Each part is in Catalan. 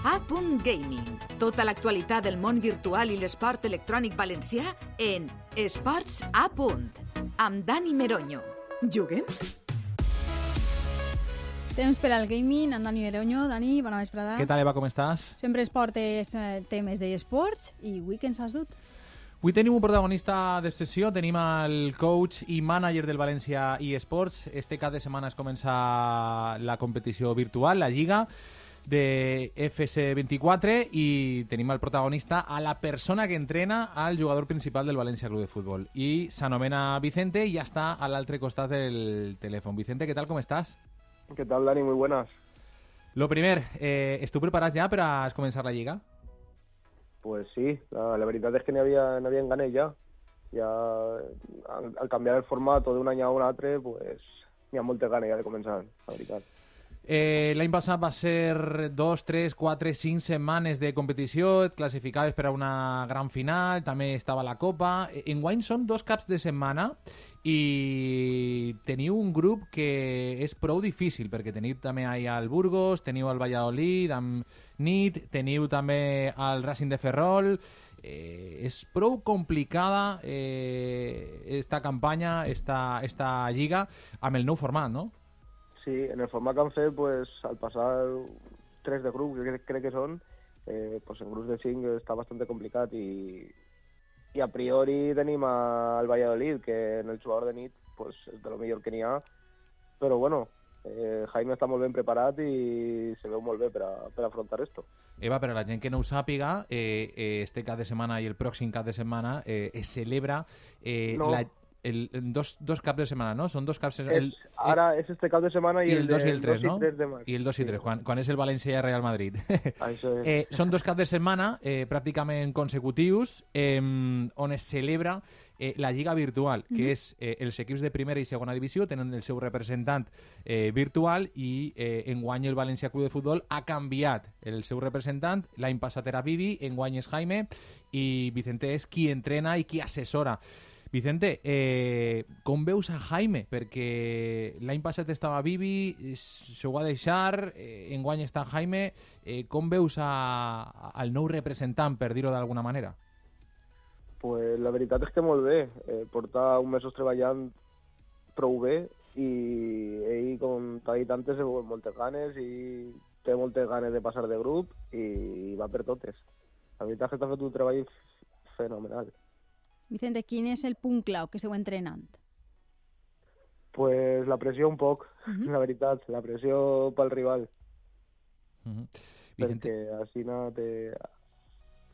A.Gaming. Tota l'actualitat del món virtual i l'esport electrònic valencià en Esports A. Amb Dani Meroño. Juguem? Temps per al gaming, amb Dani Meroño. Dani, bona vesprada. Què tal, Eva, com estàs? Sempre es portes eh, temes d'esports i avui què ens has dut? Avui tenim un protagonista d'excepció, tenim el coach i manager del València eSports. Este cap de setmana es comença la competició virtual, la Lliga de FS24 i tenim el protagonista a la persona que entrena al jugador principal del València Club de Futbol i s'anomena Vicente i ja està a l'altre costat del telèfon. Vicente, què tal, com estàs? ¿Qué tal, Dani? Muy buenas. Lo primer, eh, ¿estás preparat ja per a començar la Lliga? Pues sí, la, la veritat és que n'hi havia, n'hi ganes ja. Ja al, al canviar el formato d'un any a un altre, pues n'hi ha moltes ganes ja de començar, la veritat. Eh, L'any passat va ser dos, tres, quatre, cinc setmanes de competició, et classificaves per a una gran final, també estava la Copa. Enguany són dos caps de setmana i teniu un grup que és prou difícil, perquè teniu també ahir al Burgos, teniu el Valladolid amb NIT, teniu també el Racing de Ferrol... Eh, és prou complicada eh, esta campanya, esta, esta lliga, amb el nou format, no? Sí, en el format que han fet, pues, al passar tres de grup, que crec que són, eh, pues en grups de cinc està bastant complicat i, i a priori tenim al Valladolid, que en el jugador de nit pues, és de lo millor que n'hi ha, però bueno, eh, Jaime està molt ben preparat i se veu molt bé per, a, per afrontar esto. Eva, per a la gent que no ho sàpiga, eh, eh, este cap de setmana i el pròxim cap de setmana eh, es celebra eh, no. la el, dos, dos caps de setmana, no? Són dos caps de setmana. Ara és este cap de setmana i, i el, el 2 i el 3, no? de maig. I el 2 i 3, sí. quan, quan és el València i el Real Madrid. Això és. eh, són dos caps de setmana eh, pràcticament consecutius eh, on es celebra eh, la Lliga Virtual, que mm -hmm. és eh, els equips de primera i segona divisió tenen el seu representant eh, virtual i eh, enguany el València Club de Futbol ha canviat el seu representant, l'any passat era Vivi, enguany és Jaime i Vicente és qui entrena i qui assessora. Vicente, eh, com veus a Jaime? Perquè l'any passat estava Vivi, se ho va deixar, eh, enguany està Jaime. Eh, com veus a, al nou representant, per dir-ho d'alguna manera? Pues la veritat és que molt bé. Eh, porta un mesos treballant prou bé i ell, com t'ha dit antes, veu moltes ganes i té moltes ganes de passar de grup i va per totes. La veritat és que està fet un treball fenomenal. Vicente, quin és el punt clau que esteu entrenant? Pues la pressió un poc, uh -huh. la veritat, la pressió pel rival. Uh -huh. Vicente... Perquè així no te...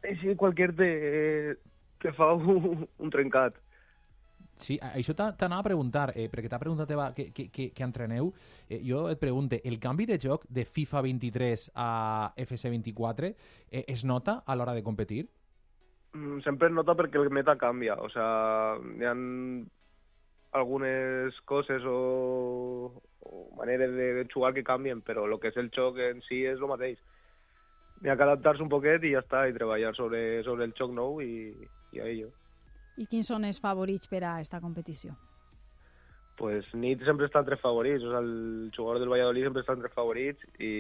Així qualsevol te, te fa un, un trencat. Sí, això t'anava a preguntar, eh, perquè t'ha preguntat Eva, que, que, que, que entreneu. Eh, jo et pregunte, el canvi de joc de FIFA 23 a FC 24 eh, es nota a l'hora de competir? Mm, sempre es nota perquè el meta canvia, o sea, hi ha algunes coses o, o maneres de, de jugar que canvien, però el que és el xoc en si és el mateix. N'hi ha que adaptar-se un poquet i ja està, i treballar sobre, sobre el xoc nou i, i a ello. I quins són els favorits per a aquesta competició? Pues Nit sempre està entre favorits, o sea, el jugador del Valladolid sempre està entre favorits i,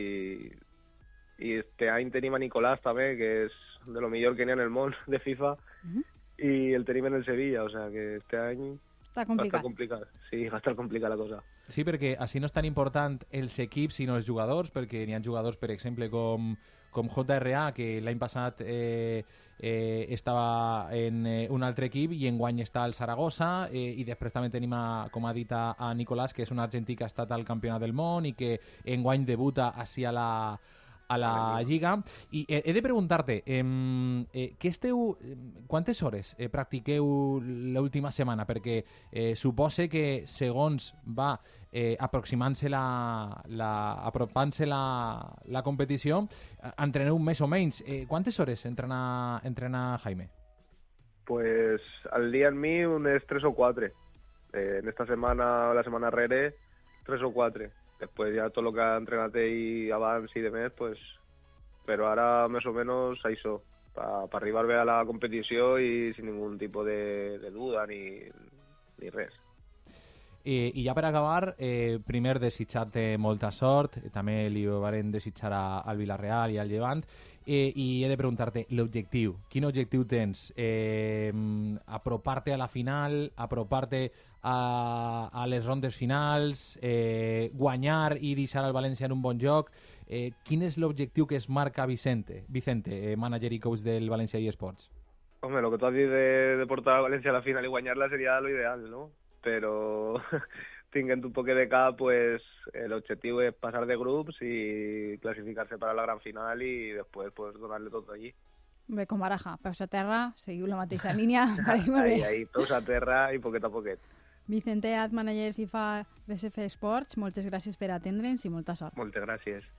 i este any tenim a Nicolás també, que és de lo millor que n'hi ha en el món de FIFA, uh -huh. i el tenim en el Sevilla, o sea que este any Està complicat. Va estar complicat. Sí, va estar complicada la cosa. Sí, perquè així no és tan important els equips sinó els jugadors, perquè n'hi ha jugadors, per exemple, com, com JRA, que l'any passat eh, eh, estava en eh, un altre equip i enguany està al Saragossa eh, i després també tenim, a, com ha dit a, a Nicolás, que és un argentí que ha estat al Campionat del Món i que enguany debuta així a la, a la Lliga. I eh, he de preguntar-te, eh, eh, què esteu, quantes hores eh, practiqueu l'última setmana? Perquè eh, supose que segons va eh, aproximant-se la, la, apropant-se la, la competició, eh, entreneu més o menys. Eh, quantes hores entrena, entrena Jaime? Pues al día en mi unes 3 o 4. Eh, en esta semana o la semana rere, 3 o 4 Después ya todo lo que ha entrenado y avance y demás, pues... Pero ahora más o menos això, pa arribar bé a la competició i sin ningún tipo de, de duda ni, ni res. Eh, I ja per acabar, eh, primer desitjar-te molta sort, també li varen desitjar a, al Villarreal i al Llevant, eh, i he de preguntar-te l'objectiu. Quin objectiu tens? Eh, apropar-te a la final, apropar-te a, a les rondes finals, eh, guanyar i deixar el València en un bon joc. Eh, quin és l'objectiu que es marca Vicente, Vicente eh, manager i coach del València eSports? Hombre, lo que tú has dicho de, de portar a Valencia a la final y guañarla sería lo ideal, ¿no? Pero tinguent un poquet de cap, pues el objetivo es pasar de grups y clasificarse para la gran final y después pues donarle todo allí. Bé, com Baraja, peus a terra, seguiu la mateixa línia, pareix molt Ahí, bé. ahí, todos a terra y poquet a poquet. Vicente Az, manager FIFA BSF Sports, moltes gràcies per atendre'ns i molta sort. Moltes gràcies.